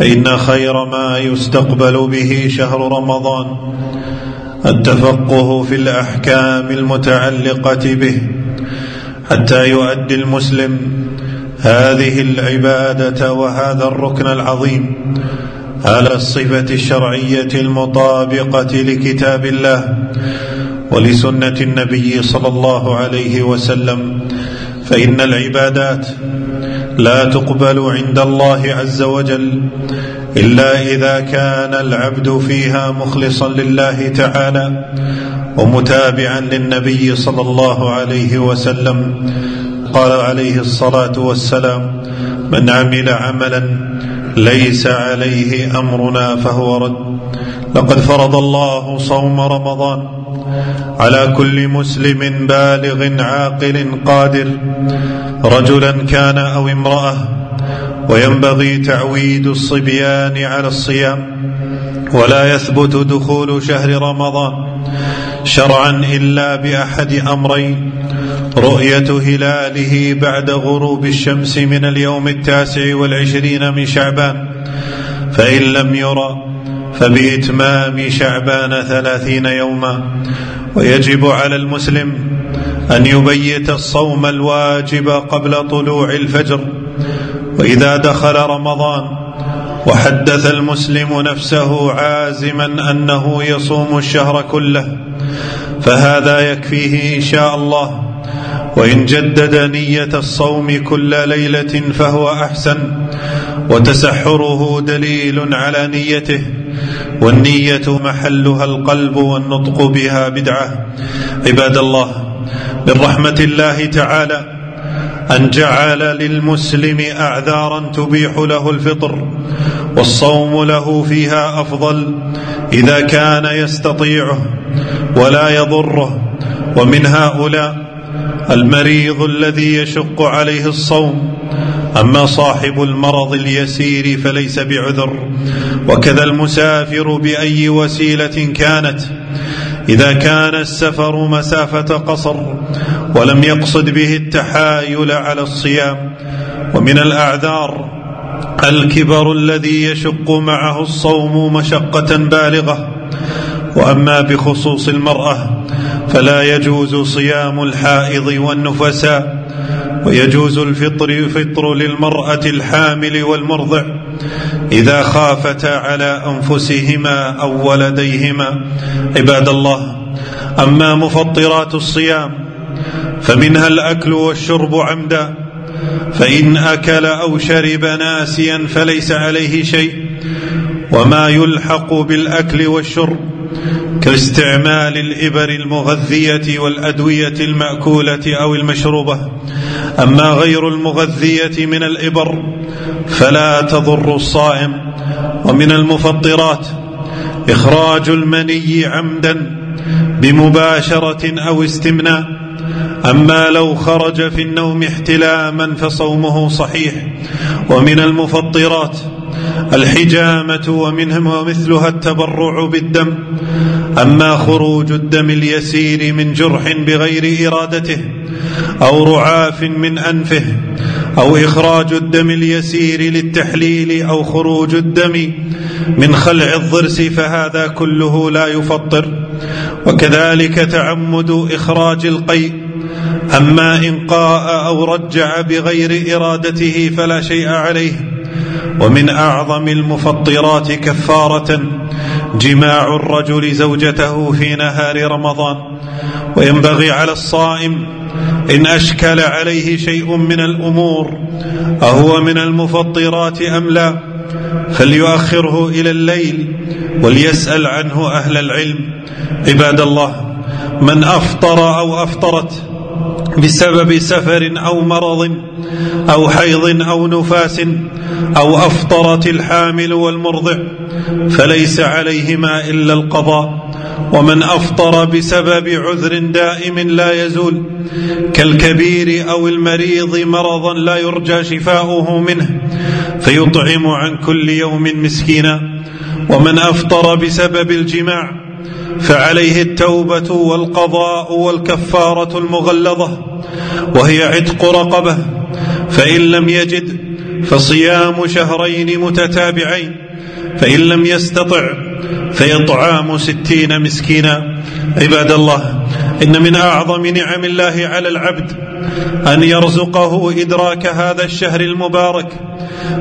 فإن خير ما يستقبل به شهر رمضان التفقه في الأحكام المتعلقة به حتى يؤدي المسلم هذه العبادة وهذا الركن العظيم على الصفة الشرعية المطابقة لكتاب الله ولسنة النبي صلى الله عليه وسلم فإن العبادات لا تقبل عند الله عز وجل إلا إذا كان العبد فيها مخلصا لله تعالى ومتابعا للنبي صلى الله عليه وسلم. قال عليه الصلاة والسلام من عمل عملا ليس عليه أمرنا فهو رد. لقد فرض الله صوم رمضان على كل مسلم بالغ عاقل قادر رجلا كان أو امرأة وينبغي تعويد الصبيان على الصيام ولا يثبت دخول شهر رمضان شرعا إلا بأحد أمرين رؤية هلاله بعد غروب الشمس من اليوم التاسع والعشرين من شعبان فإن لم يرى فبإتمام شعبان ثلاثين يوما ويجب على المسلم أن يبيت الصوم الواجب قبل طلوع الفجر. وإذا دخل رمضان وحدث المسلم نفسه عازما أنه يصوم الشهر كله فهذا يكفيه إن شاء الله. وإن جدد نية الصوم كل ليلة فهو أحسن وتسحره دليل على نيته. والنية محلها القلب والنطق بها بدعة. عباد الله من رحمة الله تعالى أن جعل للمسلم أعذارا تبيح له الفطر والصوم له فيها أفضل إذا كان يستطيعه ولا يضره. ومن هؤلاء المريض الذي يشق عليه الصوم أما صاحب المرض اليسير فليس بعذر وكذا المسافر بأي وسيلة كانت. إذا كان السفر مسافة قصر ولم يقصد به التحايل على الصيام. ومن الأعذار الكبر الذي يشق معه الصوم مشقة بالغة. وأما بخصوص المرأة فلا يجوز صيام الحائض والنفساء. ويجوز الفطر فطر للمرأة الحامل والمرضع إذا خافتا على أنفسهما أو ولديهما. عباد الله أما مفطرات الصيام فمنها الأكل والشرب عمدا فإن أكل أو شرب ناسيا فليس عليه شيء. وما يلحق بالأكل والشرب كاستعمال الإبر المغذية والأدوية المأكولة أو المشروبة. أما غير المغذية من الإبر فلا تضر الصائم. ومن المفطرات إخراج المني عمدا بمباشرة أو استمناء. أما لو خرج في النوم احتلاما فصومه صحيح. ومن المفطرات الحجامة ومنهم ومثلها التبرع بالدم. أما خروج الدم اليسير من جرح بغير إرادته أو رعاف من أنفه أو إخراج الدم اليسير للتحليل أو خروج الدم من خلع الضرس فهذا كله لا يفطر. وكذلك تعمد إخراج القيء أما إن قاء أو رجع بغير إرادته فلا شيء عليه. ومن أعظم المفطرات كفارة جماع الرجل زوجته في نهار رمضان. وينبغي على الصائم إن أشكل عليه شيء من الأمور أهو من المفطرات أم لا؟ فليؤخره إلى الليل وليسأل عنه أهل العلم. عباد الله من أفطر أو أفطرت بسبب سفر أو مرض أو حيض أو نفاس أو أفطرت الحامل والمرضع فليس عليهما إلا القضاء. ومن أفطر بسبب عذر دائم لا يزول كالكبير أو المريض مرضا لا يرجى شفاؤه منه فيطعم عن كل يوم مسكينا. ومن أفطر بسبب الجماع فعليه التوبة والقضاء والكفارة المغلظة وهي عتق رقبة فإن لم يجد فصيام شهرين متتابعين فإن لم يستطع فإطعام ستين مسكينا. عباد الله إن من أعظم نعم الله على العبد أن يرزقه إدراك هذا الشهر المبارك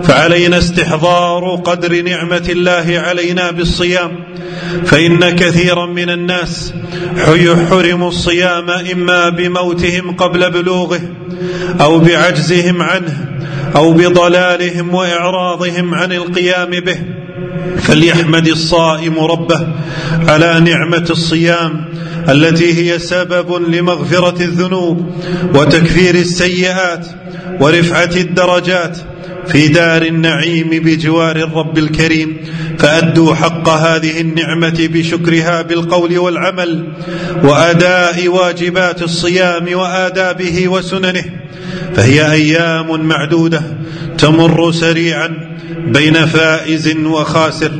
فعلينا استحضار قدر نعمة الله علينا بالصيام فإن كثيرا من الناس حرموا الصيام إما بموتهم قبل بلوغه أو بعجزهم عنه أو بضلالهم وإعراضهم عن القيام به. فليحمد الصائم ربه على نعمة الصيام التي هي سبب لمغفرة الذنوب وتكفير السيئات ورفعة الدرجات في دار النعيم بجوار الرب الكريم. فأدوا حق هذه النعمة بشكرها بالقول والعمل وأداء واجبات الصيام وآدابه وسننه. فهي أيام معدودة تمر سريعا بين فائز وخاسر.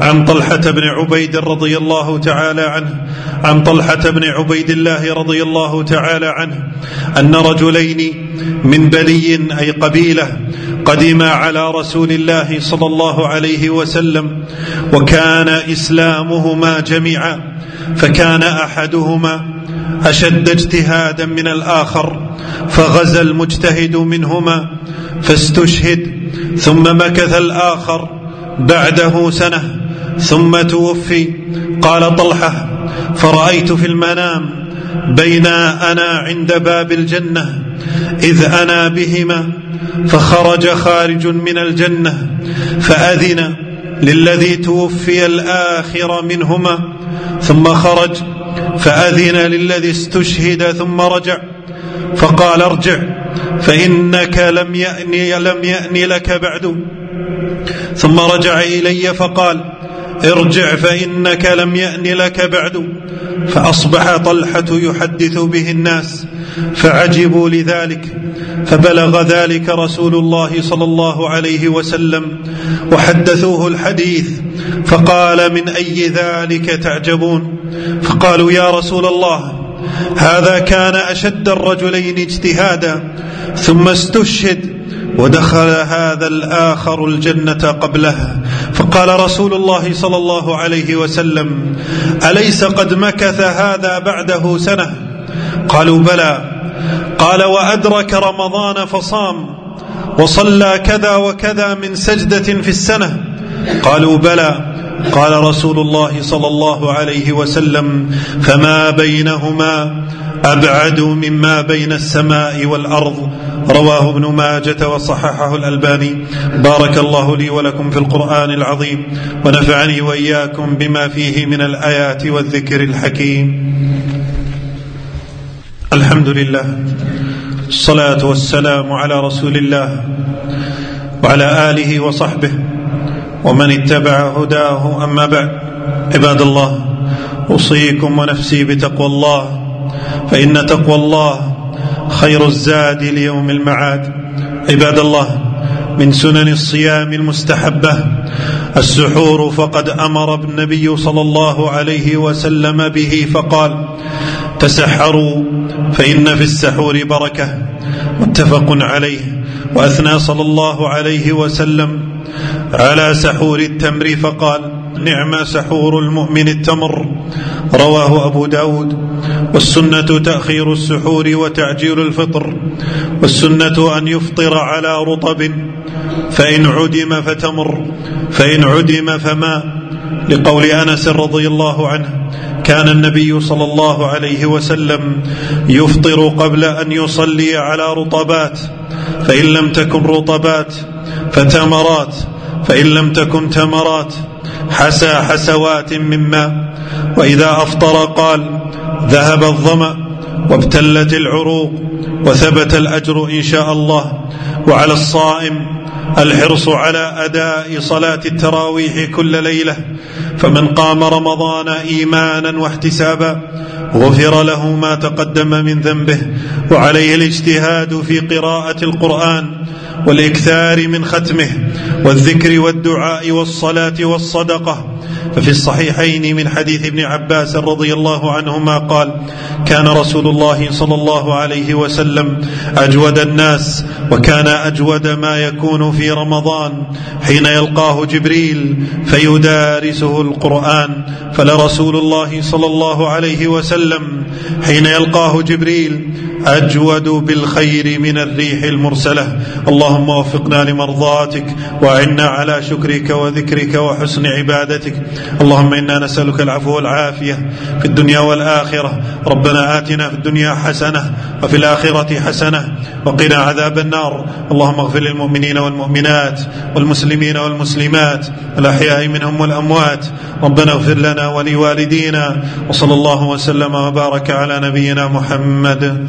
عن طلحة بن عبيد رضي الله تعالى عنه عن طلحة بن عبيد الله رضي الله تعالى عنه أن رجلين من بلي أي قبيلة قدما على رسول الله صلى الله عليه وسلم وكان إسلامهما جميعا فكان أحدهما أشد اجتهادا من الآخر فغزا المجتهد منهما فاستشهد ثم مكث الآخر بعده سنة ثم توفي قال طلحة فرأيت في المنام بين أنا عند باب الجنة إذ أنا بهما فخرج خارج من الجنة فأذن للذي توفي الآخر منهما ثم خرج فأذن للذي استشهد ثم رجع فقال ارجع فإنك لم يأني لم يأني لك بعد. ثم رجع إلي فقال ارجع فإنك لم يأن لك بعد. فأصبح طلحة يحدث به الناس فعجبوا لذلك فبلغ ذلك رسول الله صلى الله عليه وسلم وحدثوه الحديث فقال من أي ذلك تعجبون؟ فقالوا يا رسول الله هذا كان أشد الرجلين اجتهادا ثم استشهد ودخل هذا الآخر الجنة قبله. فقال رسول الله صلى الله عليه وسلم أليس قد مكث هذا بعده سنة؟ قالوا بلى. قال وأدرك رمضان فصام وصلى كذا وكذا من سجدة في السنة. قالوا بلى. قال رسول الله صلى الله عليه وسلم فما بينهما؟ أبعد مما بين السماء والأرض. رواه ابن ماجة وصححه الألباني. بارك الله لي ولكم في القرآن العظيم. ونفعني وإياكم بما فيه من الآيات والذكر الحكيم. الحمد لله. الصلاة والسلام على رسول الله وعلى آله وصحبه ومن اتبع هداه. أما بعد عباد الله أوصيكم ونفسي بتقوى الله. فإن تقوى الله خير الزاد ليوم المعاد. عباد الله من سنن الصيام المستحبة السحور فقد أمر النبي صلى الله عليه وسلم به فقال تسحروا فإن في السحور بركة. متفق عليه. وأثنى صلى الله عليه وسلم على سحور التمر فقال نعم سحور المؤمن التمر. رواه أبو داود. والسنة تأخير السحور وتعجيل الفطر. والسنة أن يفطر على رطب. فإن عدم فتمر. فإن عدم فماء لقول أنس رضي الله عنه كان النبي صلى الله عليه وسلم يفطر قبل أن يصلي على رطبات. فإن لم تكن رطبات فتمرات. فإن لم تكن تمرات. حسى حسوات من ماء وإذا أفطر قال ذهب الظمأ وابتلت العروق وثبت الأجر إن شاء الله وعلى الصائم الحرص على أداء صلاة التراويح كل ليلة فمن قام رمضان إيمانا واحتسابا غفر له ما تقدم من ذنبه وعليه الاجتهاد في قراءة القرآن والإكثار من ختمه والذكر والدعاء والصلاة والصدقة. ففي الصحيحين من حديث ابن عباس رضي الله عنهما قال كان رسول الله صلى الله عليه وسلم أجود الناس وكان أجود ما يكون في رمضان. حين يلقاه جبريل فيدارسه القرآن. فلرسول الله صلى الله عليه وسلم حين يلقاه جبريل أجود بالخير من الريح المرسلة. اللهم وفقنا لمرضاتك وأعنا على شكرك وذكرك وحسن عبادتك. اللهم إنا نسألك العفو والعافية في الدنيا والآخرة. ربنا آتنا في الدنيا حسنة وفي الآخرة حسنة وقنا عذاب النار. اللهم اغفر للمؤمنين والمؤمنات والمسلمين والمسلمات الاحياء منهم والأموات. ربنا اغفر لنا ولوالدينا. وصلى الله وسلم وبارك على نبينا محمد.